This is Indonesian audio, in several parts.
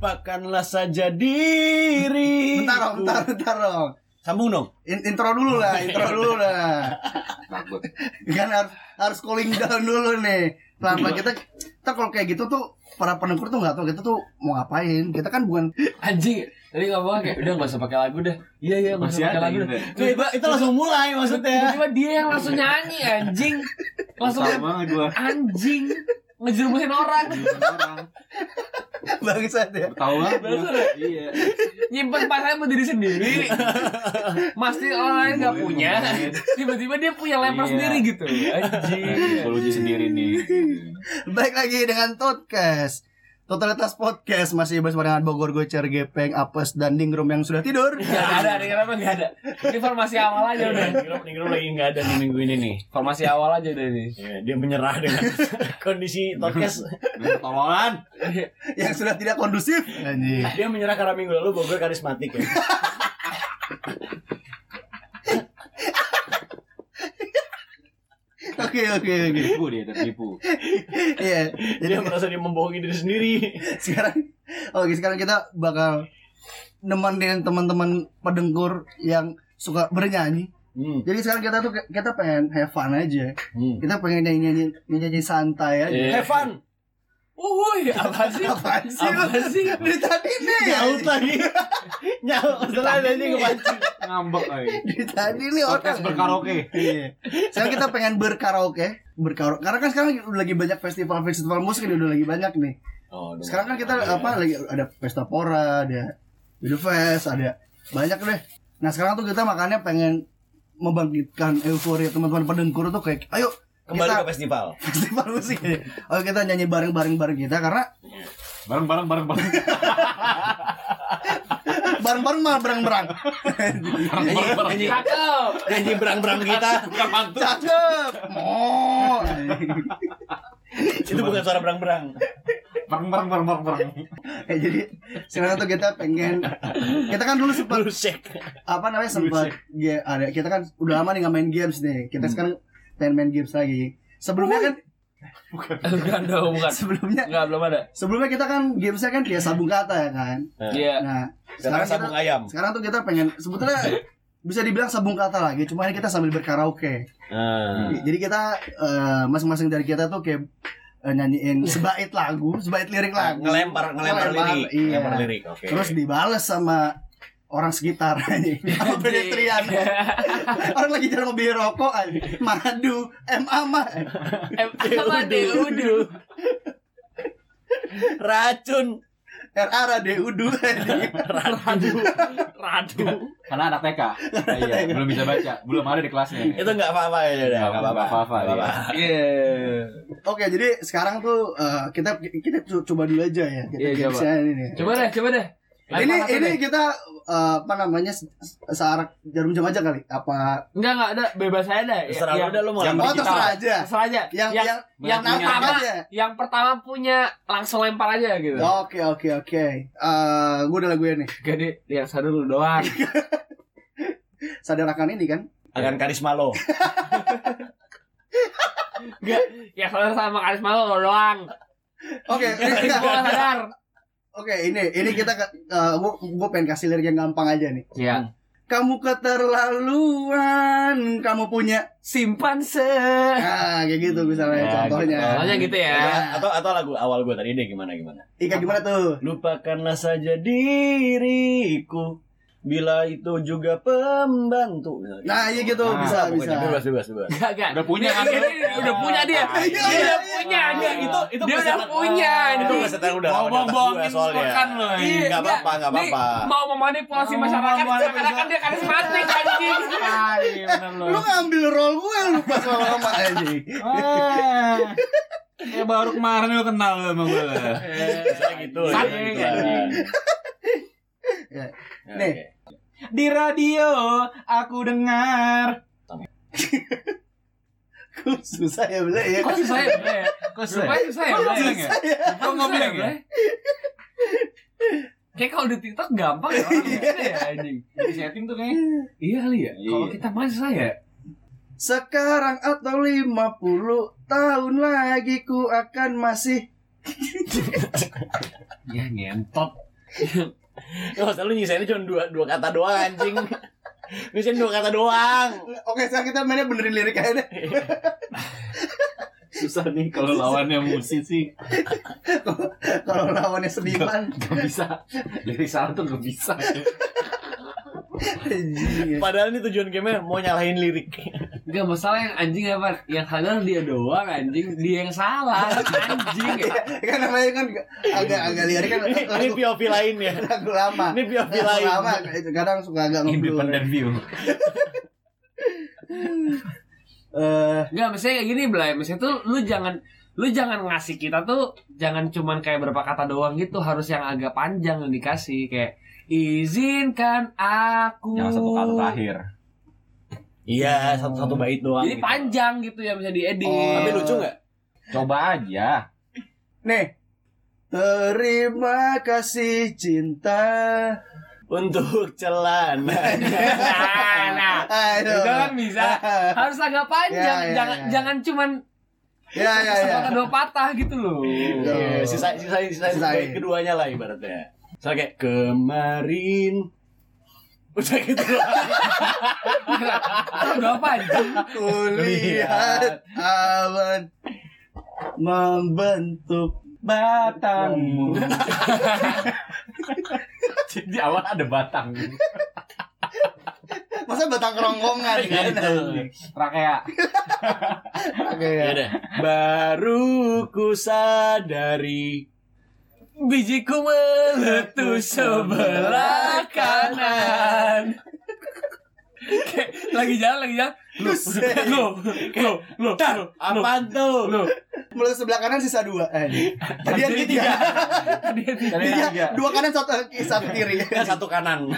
Lupakanlah saja diri. Bentar dong, bentar, bentar dong. Sambung dong. In- intro dulu lah, intro dulu lah. Kan harus harus cooling down dulu nih. Pelan kita kita kalau kayak gitu tuh para pendengar tuh nggak tahu kita tuh mau ngapain. Kita kan bukan Anjing, tadi ngomong kayak udah gak usah pakai lagu dah. Iya iya gak Masih usah pakai lagu dah. ya? Itu, langsung mulai maksudnya. Tiba-tiba dia yang langsung nyanyi anjing. Langsung Sama banget gua. anjing ngejerumusin orang Orang. bangsat ya. Tahu gua. Bener. Iya. nyimpen pasnya sama diri sendiri pasti orang lain nggak punya tiba-tiba dia punya lemper Iya. sendiri gitu anjing Kalau sendiri nih. Baik lagi dengan Totcast. Totalitas podcast masih bersama dengan Bogor Gocer, Gepeng, Apes, dan Dingrum yang sudah tidur. Gak ada, nih kenapa gak ada? Ini formasi awal aja udah. Ningrum, Ningrum lagi nggak ada di minggu ini nih. Formasi awal aja udah nih. Ya, dia menyerah dengan kondisi podcast. Tolongan. yang sudah tidak kondusif. Anjing. Dia menyerah karena minggu lalu Bogor karismatik ya. Oke oke oke. Tipu dia, tertipu. Iya. Jadi Dia merasa dia membohongi diri sendiri. sekarang oke sekarang kita bakal nemenin teman-teman pedengkur yang suka bernyanyi. Hmm. Jadi sekarang kita tuh kita pengen have fun aja. Hmm. Kita pengen nyanyi nyanyi nyanyi santai aja. Iya. Have fun. Uhuy, apa sih? Apaan sih? Apa sih? Dari tadi nih. Nyaut lagi. Nyaut. Setelah ada ini kepancing. Ngambek lagi. Dari tadi nih Podcast otak. berkaraoke. Iya. Sekarang kita pengen berkaraoke, berkaraoke. Karena kan sekarang udah lagi banyak festival-festival musik udah lagi banyak nih. Oh, Sekarang kan kita mulai. apa lagi ada pesta pora, ada video fest, ada banyak deh. Nah sekarang tuh kita makanya pengen membangkitkan euforia teman-teman pedengkur tuh kayak ayo kembali kita ke festival. festival musik ya. Ayo kita nyanyi bareng-bareng bareng kita karena Bareng bareng bareng bareng. bareng-bareng mah bareng-bareng. Bareng bareng. Nyanyi, Cakep. nyanyi berang-berang kita. Bukan pantun. Cakep. Mo. Itu bukan suara berang-berang. Bareng bareng bareng bareng bareng. Ya, jadi sekarang tuh kita pengen kita kan dulu sempat apa namanya sempat ya, ada kita kan udah lama nih nggak main games nih kita sekarang pengen main games lagi sebelumnya kan Bukan dong, bukan. sebelumnya Enggak, belum ada. sebelumnya kita kan gamesnya kan dia sabung kata ya kan Iya. nah Sekarang sekarang sabung kita, ayam. sekarang tuh kita pengen sebetulnya bisa dibilang sabung kata lagi cuma ini kita sambil berkaraoke Nah. jadi kita eh, masing-masing dari kita tuh kayak eh, nyanyiin sebait lagu sebait lirik lagu ngelempar ngelempar lirik. iya. Ngelempar lirik. Oke. terus dibales sama orang sekitar sama pedestrian orang lagi jalan mau beli rokok aja madu MA mah Eh, Apa deh, udah. racun. RA Rade Udu Radu. Radu. Karena anak TK. Iya, belum bisa baca. Belum ada di kelasnya. Itu enggak apa-apa ya udah. Enggak apa-apa. Nggak apa-apa, Nggak iya. Iya. Oke jadi sekarang tuh eh, kita kita co- coba dulu aja ya kita Iya, coba. gamesnya ini. Coba deh, coba deh. Ini Lempar ini deh. kita eh, apa namanya se- searak jarum jam aja kali apa Enggak, enggak ada. Bebas aja deh. Terserah lu Yang- dah lu mau yang oh terserah aja Terserah aja. yang yang, yang yang pertama aja yang pertama punya langsung lempar aja gitu. oke oke oke Eh, gue udah lagunya nih Jadi yang satu dulu doang. sadar akan ini kan akan karisma lo. Enggak, yang sadar sama karisma lo doang. oke Semua nggak sadar. Oke, ini ini kita uh, gue pengen kasih lirik yang gampang aja nih. Iya. Kamu keterlaluan, kamu punya Simpan se. ah kayak gitu misalnya Ya, contohnya. gitu. Contohnya gitu ya. Atau atau lagu awal gue tadi deh gimana gimana. Ika gimana tuh? Lupakanlah saja diriku bila itu juga pembantu. Nah, iya gitu Nah, bisa bisa. Bebas bebas bebas. Enggak, enggak. Udah punya kan? Udah punya dia. Ah, iya, Dia iya, udah iya. punya dia. Itu itu Dia udah punya. Itu pesetan udah lama atas bohongin gue soalnya. bukan lo Iya, ini. Nggak enggak. apa-apa, nggak Nih, apa-apa. Mau memanipulasi masyarakat seakan-akan dia karismatik anjing. Ah, iya. Lu ngambil role gue lupa sama mama aja. Ah. Ya baru kemarin lu kenal lu sama gue. Misalnya gitu. ya, Saking, gitu lah. anjing. Ya. Ya, Nih. oke. Di radio aku dengar. Susah ya ya. Kok susah ya? Bre? Kok Rupanya susah ya? Bilang ya? Kok nggak bilang ya? Bre? Kayak kalau di TikTok gampang ya orang mikirnya ya anjing. Di setting tuh kayaknya. Iya kali ya. Iya. Kalau kita susah ya. Sekarang atau 50 tahun lagi ku akan masih Ya ngentot. Nggak usah lu nyisainnya cuma dua, dua kata doang anjing Nyisain dua kata doang Oke, sekarang kita mainnya benerin lirik aja deh. Susah nih kalau lawannya musisi Kalau lawannya seniman. Gak bisa Lirik salah tuh gak bisa. Padahal ini tujuan gamenya mau nyalahin lirik Gak masalah yang anjing apa? Yang sadar dia doang anjing. Dia yang salah Anjing. Ya kan namanya kan agak-agak lirik kan Ini, ini POV lain ya? lagu lama. Ini POV Lagu lain. lama kadang suka agak ngeblur. Independent view. Eh, Enggak, maksudnya kayak gini, Blay. Maksudnya tuh lu jangan lu jangan ngasih kita tuh jangan cuman kayak berapa kata doang gitu, harus yang agak panjang yang dikasih. Kayak izinkan aku. Jangan satu kata terakhir Iya satu-satu bait doang Jadi gitu. panjang gitu ya bisa diedit. Oh. Tapi lucu gak? Coba aja nih. Terima kasih cinta. Untuk celana Nah. Itu kan bisa. Harus agak panjang, Ya, ya, jangan ya. jangan cuman Ya ya ya. sepatah dua patah gitu loh. Iya, sisa sisa sisa, Sisain. bait keduanya lah ibaratnya. Misalnya kayak kemarin Udah gitu. Apa anjing? Kulihat awan membentuk Batangmu. Jadi awal ada batang masa batang kerongkongan? Kan Rakea. Oke Ya ya. deh. Baru ku sadari bijiku meletus sebelah kanan. Kayak lagi jalan, lagi jalan. Lu, lu, lu, lu, lu, Apaan tuh? lu. Mulut sebelah kanan sisa dua. Eh, Tadi yang Tadi tiga. Tadi Dia tiga dua kanan satu satu kiri. Ya, satu kanan.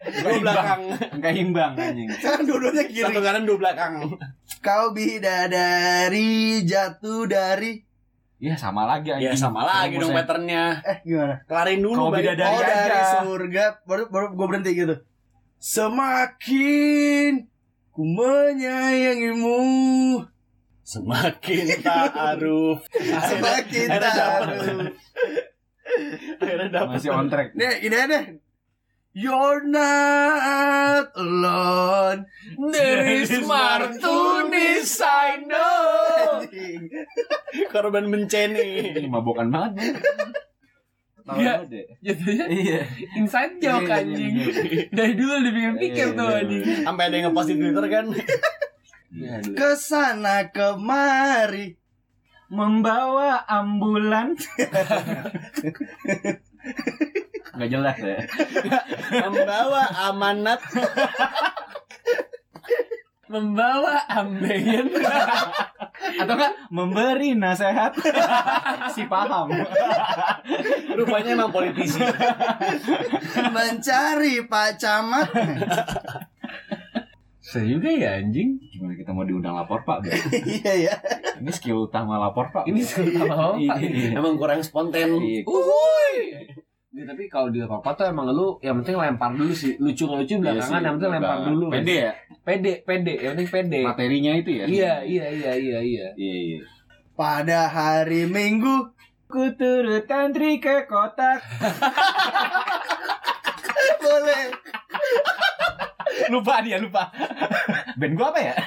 Dua belakang. Enggak imbang anjing Sekarang dua-duanya kiri. Satu kanan, dua belakang. Kau bidadari jatuh dari Ya sama lagi anjing Ya sama lagi dong patternnya. eh gimana? Kelarin dulu Kau Bang. bidadari oh dari aja. surga baru baru gue berhenti gitu. Semakin ku menyayangimu, Semakin ta'aruf. semakin Akhirnya dapet. taruh. Akhirnya dapet. Masih on track Nih, aja deh. You're not alone. There is Martunis, I know. Anjing. Korban benceni. Ini mabokan banget Iya. deh. Jatuhnya Iya inside joke Iya, iya, anjing. iya. Dari dulu dipikir-pikir Iya, tuh anjing. Sampai ada yang ngepost di Twitter kan. Ke sana kemari. Membawa ambulan Nggak jelas ya Membawa amanat Membawa ambeien. Atau kan memberi nasihat Si paham rupanya emang politisi. Mencari Pak Camat. Saya juga ya anjing. Gimana kita mau diundang lapor pak? Iya ya. Ini skill utama lapor pak Ini sudah apa Iya. Emang kurang spontan. Uhuy. Kalau di apa tuh emang lu yang penting lempar dulu sih. Lucu nggak lucu belakangan Iya sih. yang penting lempar dulu. Pede ya Pede, pede, yang penting pede. Materinya itu ya Iya, iya, iya, iya, iya. Iya iya Pada hari Minggu Ku turut antri ke kotak boleh. Lupa dia lupa Band gua apa ya?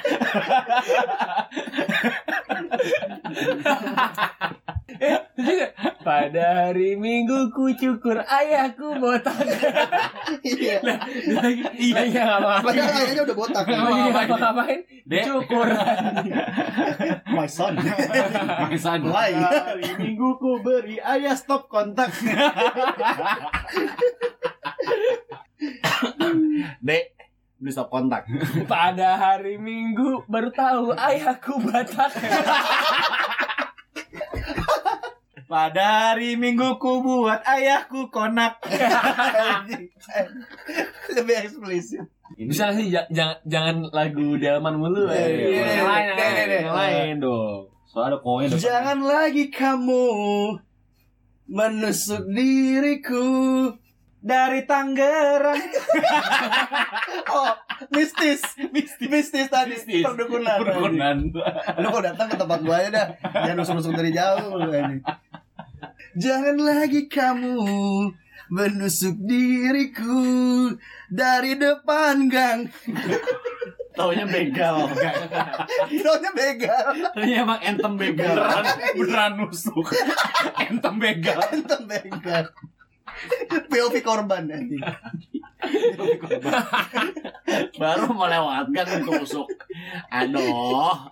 Pada hari Minggu ku cukur ayahku botak. Iya. lagi iya iya ngapa Padahal ayahnya udah botak. lagi ngapa ngapain Dek. cukur My son. Mangsan Why? Hari minggu ku beri ayah stop kontak. Dek, lu stop kontak. pada hari Minggu baru tahu ayahku batak Pada hari minggu ku buat ayahku konak Lebih eksplisit. bisa sih Ja- jangan jangan lagu delman mulu Iya, eh. iya, yang iya. lain yang lain dong Soalnya ada koin. Jangan lagi kamu menusuk diriku. Dari Tangerang Oh, mistis. Mistis, mistis tadi. Mistis. Perdukunan. Perdukunan Lu kalau datang ke tempat gua aja dah. Jangan nusuk-nusuk dari jauh. anjing. Jangan lagi kamu menusuk diriku dari depan gang. Taunya begal. Taunya begal. Ini emang entem begal. Beneran, beneran nusuk. entem begal. Enten begal. POV korban nanti. Baru melewatkan tusuk. Aduh.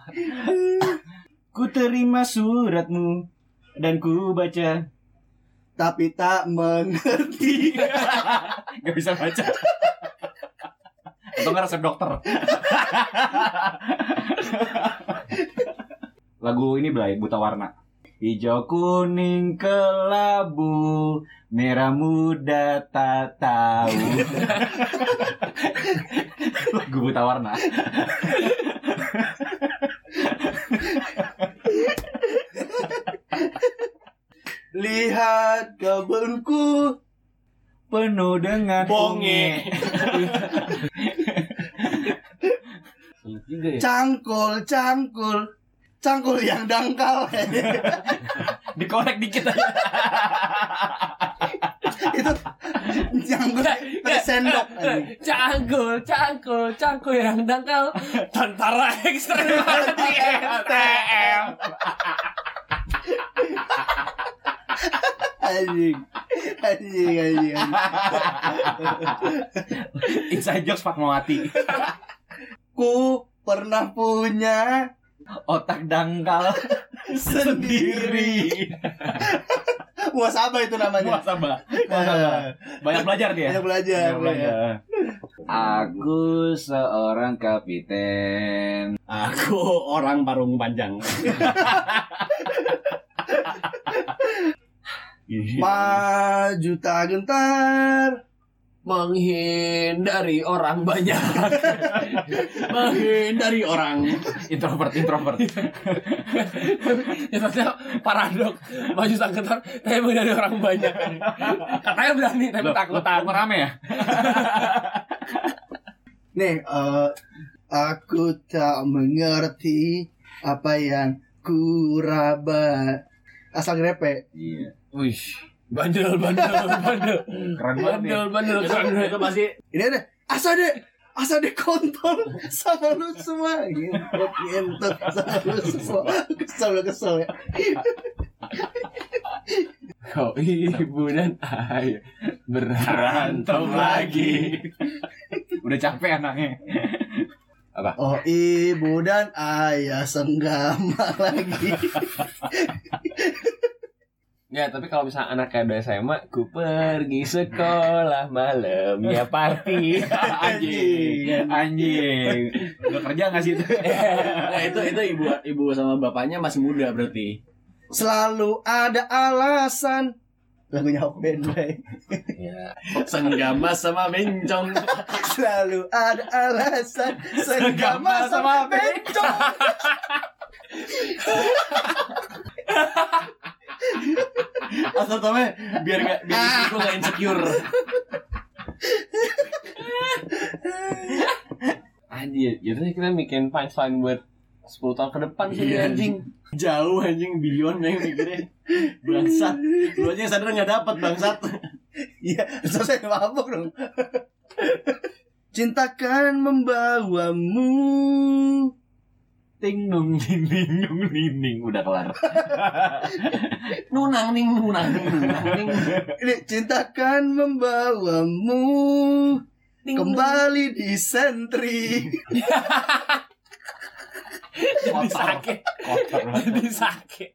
Ku terima suratmu dan ku baca. Tapi tak mengerti. Gak bisa baca. Atau nggak resep dokter. Lagu ini Blay, Buta Warna. Hijau kuning kelabu, merah muda tak tahu. Lagu Buta Warna. Lihat kebunku Penuh dengan Bonge. ya. Cangkul cangkul. Cangkul yang dangkal. Dikorek dikit aja. itu nyangkut pakai sendok. anjing. cangkul cangkul cangkul yang dangkal. Tentara ekstrem anjing anjing anjing, anjing. Inside jokes Pak Mawati. ku pernah punya Otak dangkal sendiri muasabah itu namanya Muasabah. Muasabah. Banyak belajar dia. Banyak belajar, Banyak belajar. Aku seorang kapiten. Aku orang parung panjang. maju tak gentar menghindari orang banyak Menghindari orang. Introvert, introvert. ya maksudnya paradok maju sangketan tapi menghindari orang banyak katanya berani tapi Loh, takut takut rame ya? nih eh, aku tak mengerti apa yang ku raba asal grepe Iya. Wih bandel bandel bandel. Keren banget bandel bandel. Keren itu pasti ini ada. Asa deh asa deh kontol sama lu semua. Gitu gitu sama lu semua. Kesel kesel ya. Kau ibu dan ayah berantem lagi. Udah capek anaknya. oh ibu dan ayah senggama lagi Ya, tapi kalau misalnya anak udah SMA, ku pergi sekolah malamnya party. Anjing. Anjing. Udah kerja gak sih itu? Nah, itu itu ibu ibu sama bapaknya masih muda berarti. selalu ada alasan lagunya band Bay. ya. Senggama sama bencong. selalu ada alasan senggama sama bencong Tau biar gak biar istri gue gak insecure. Anjir, jadi kita bikin punchline buat 10 tahun ke depan sih Iya, anjing. Jauh anjing billion yang mikirnya. Bangsat. Lu aja yang sadar gak dapet bangsat. Iya, selesai mabuk dong. Cintakan membawamu. Ting nung ning ning nung ning ning udah kelar. Nunang ning nunang ning nunang ning. Ini cintakan membawamu kembali di sentri. Jadi sakit. Kotor banget. Jadi sakit.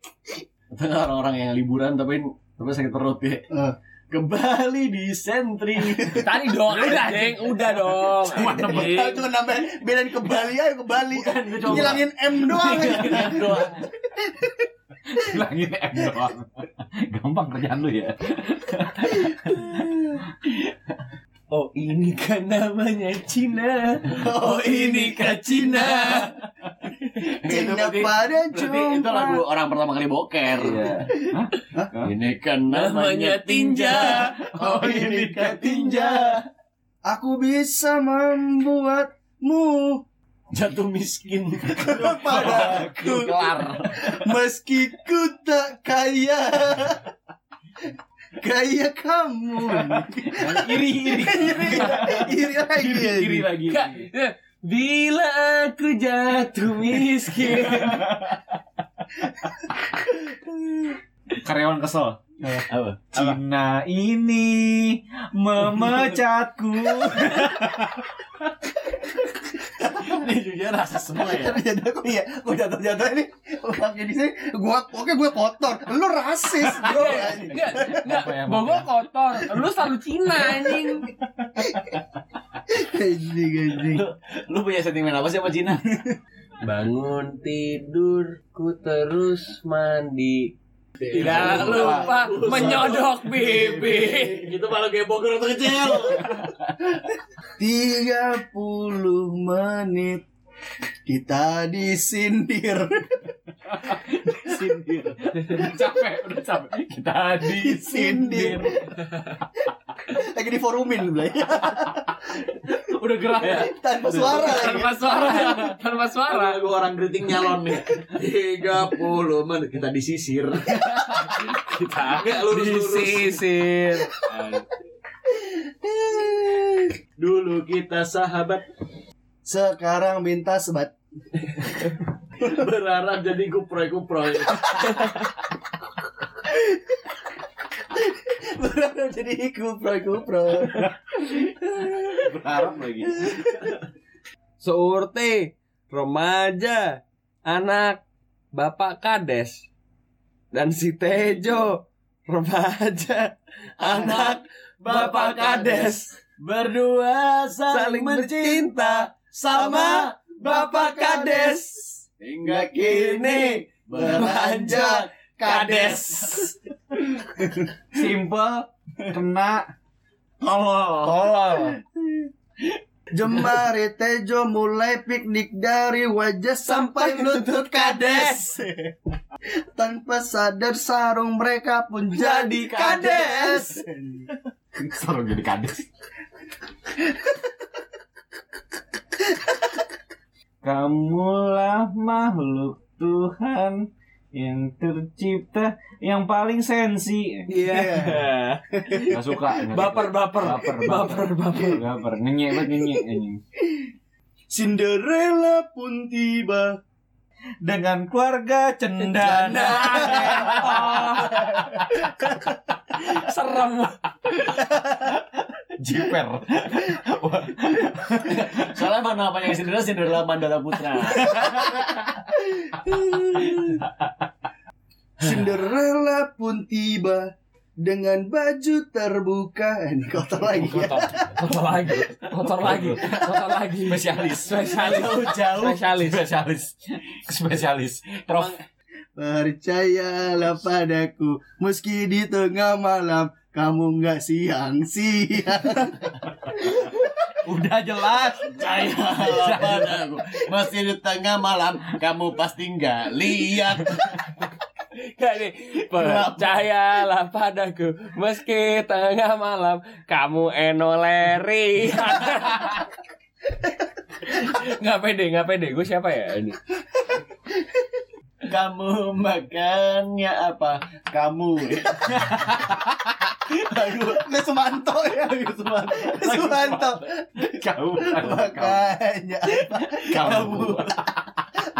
Orang-orang yang liburan tapi tapi sakit perut ya. Eh. Kembali di sentri. Tadi dong, udah, Deng. Udah dong. Cuma Anjing. Cuma nambah bedain ke Bali aja ke Bali. Bukan, gue coba. Ngilangin M doang. Doang. Bilangin M doang. Gampang kerjaan lu ya. Oh ini kan namanya Cina. Oh ini kan Cina. Berarti- pada Berarti itu lagu orang pertama kali boker. Iya. Ini kan Namanya tinja. Oh ini kan tinja. Aku bisa membuatmu Jatuh miskin. padaku Kelar. meski ku tak kaya Kayak kamu iri iri Iri Iri lagi iri, iri lagi. Bila aku jatuh miskin. Karyawan kesel. Apa? Cina ini memecatku. Ini juga rasa semua ya. Jadi aku iya Gue jatuh-jatuh ini Pakai di sini Gua Oke gue kotor Lu rasis bro Enggak, enggak. Bogo kotor. Lu selalu Cina anjing. Anjing anjing Lu punya sentimen apa sih sama Cina? Bangun tidurku terus mandi. Tidak lupa menyodok bibir. Itu malah kayak Bogor waktu kecil. 30 menit Kita disindir Sindir. capek, udah capek. Kita disindir. Lagi di forumin Blay. Udah gerak ya. Tanpa suara lagi Tanpa suara, tanpa suara. Gue orang keriting nyalon nih. 30 menit kita disisir. Kita Nggak lurus-lurus. disisir. Dulu kita sahabat Sekarang minta sebat berharap jadi kuproy-kuproy. Berharap jadi kupro-kupro Berharap lagi. Seurte, remaja, anak, bapak kades. Dan si Tejo, remaja, anak, bapak kades. Berdua Saling mencinta sama bapak kades. Hingga kini beranjak kades. Simple, kena, Tolol. Tolol. Jemari Tejo mulai piknik dari wajah sampai lutut kades Tanpa sadar sarung mereka pun jadi kades Seru jadi kades. Kamulah makhluk Tuhan yang tercipta yang paling sensi. Iya. Gak suka. Baper, baper. baper, Baper, baper. baper. Ngenyek banget ngenyek anjing. Cinderella pun tiba Dengan keluarga cendana. Serem. Jiper. Soalnya mana apa yang Cinderella Cinderella Mandala Putra. Cinderella pun tiba dengan baju terbuka Eh, Ini kotor lagi ya Kotor, kotor lagi, kotor lagi, kotor lagi. Spesialis. spesialis, Jauh. spesialis. Spesialis. Spesialis. Prof. Percayalah padaku Meski di tengah malam Kamu nggak siang-siang Udah jelas. Percayalah padaku Masih di tengah malam Kamu pasti nggak lihat Gak nih, percayalah padaku meski tengah malam kamu enoleri. Gak pede, gak pede. Gue siapa ya ini? Kamu makannya apa? Kamu Aduh, Ini Sumanto ya Sumanto Sumanto Kau. Makanya apa? Kamu.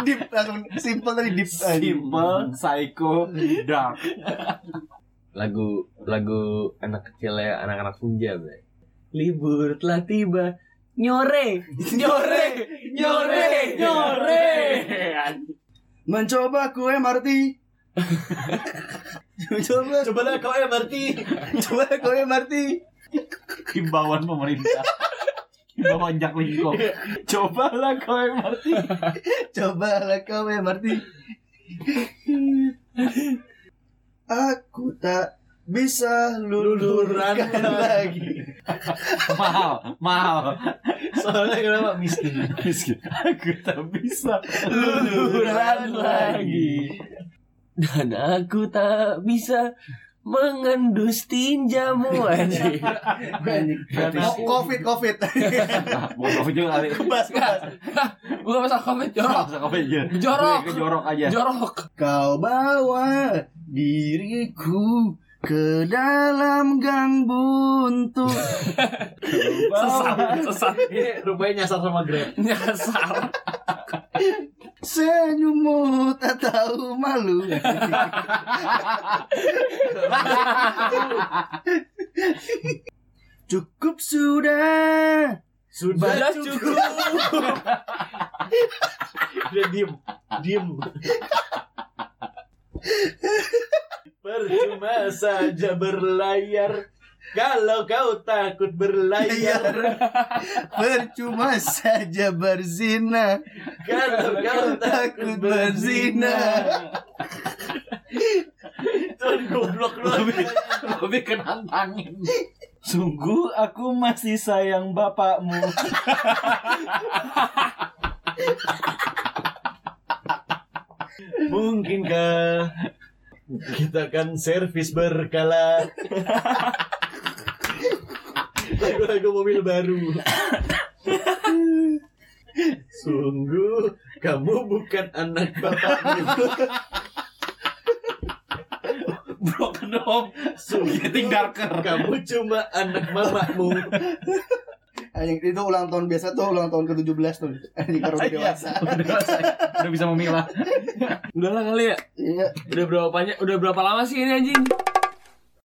Deep langsung simple tadi deep Simple, psycho, dark. Lagu lagu anak kecil ya, anak-anak punjab ya. Libur telah tiba. Nyore, nyore, nyore, nyore. Mencoba kue MRT Coba Coba lah kau MRT Coba kue MRT Himbauan pemerintah. Himbauan Jaklingko. Cobalah kau MRT. Coba kue MRT Aku tak bisa luluran lagi Mahal, mahal. Soalnya kenapa miskin Miskin. Aku tak bisa Luluran lagi. Dan aku tak bisa mengendus tinjamu anjing. Oh, Covid Covid Mau covid juga kali. Bas bas Bukan masalah covid jorok. Masa covid aja. Jorok. Ke jorok aja. Jorok. Kau bawa diriku ke dalam gang buntu Sesat, sesat. Ini rupanya nyasar sama Grab. Nyasar. senyummu tak tahu malu cukup sudah Sudah Sudah cukup. Udah diem, diem. Percuma saja berlayar kalau kau takut berlayar. percuma saja berzina Kalau kau takut berzina. Tuh goblok lu. Lebih kenantangin. Sungguh aku masih sayang bapakmu. Mungkinkah kita kan servis berkala lagu-lagu mobil baru Sungguh kamu bukan anak bapakmu Broken home. Sungguh Getting darker. kamu cuma anak mamamu Anjing itu ulang tahun biasa tuh ulang tahun ke-17 tuh. Anjing kalau udah Iya. dewasa. Udah dewasa. Udah bisa memilah. Udah lah kali ya. Iya. Udah berapa banyak? Udah berapa lama sih ini anjing?